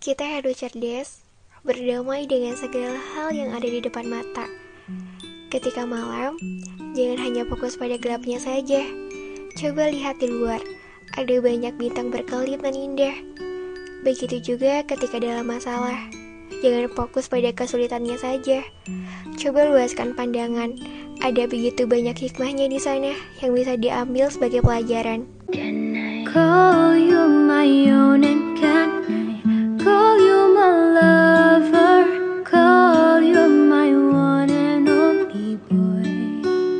Kita harus cerdas, berdamai dengan segala hal yang ada di depan mata. Ketika malam, jangan hanya fokus pada gelapnya saja. Coba lihat di luar, ada banyak bintang berkelip dan indah. Begitu juga ketika dalam masalah, jangan fokus pada kesulitannya saja. Coba luaskan pandangan, ada begitu banyak hikmahnya di sana yang bisa diambil sebagai pelajaran. Call you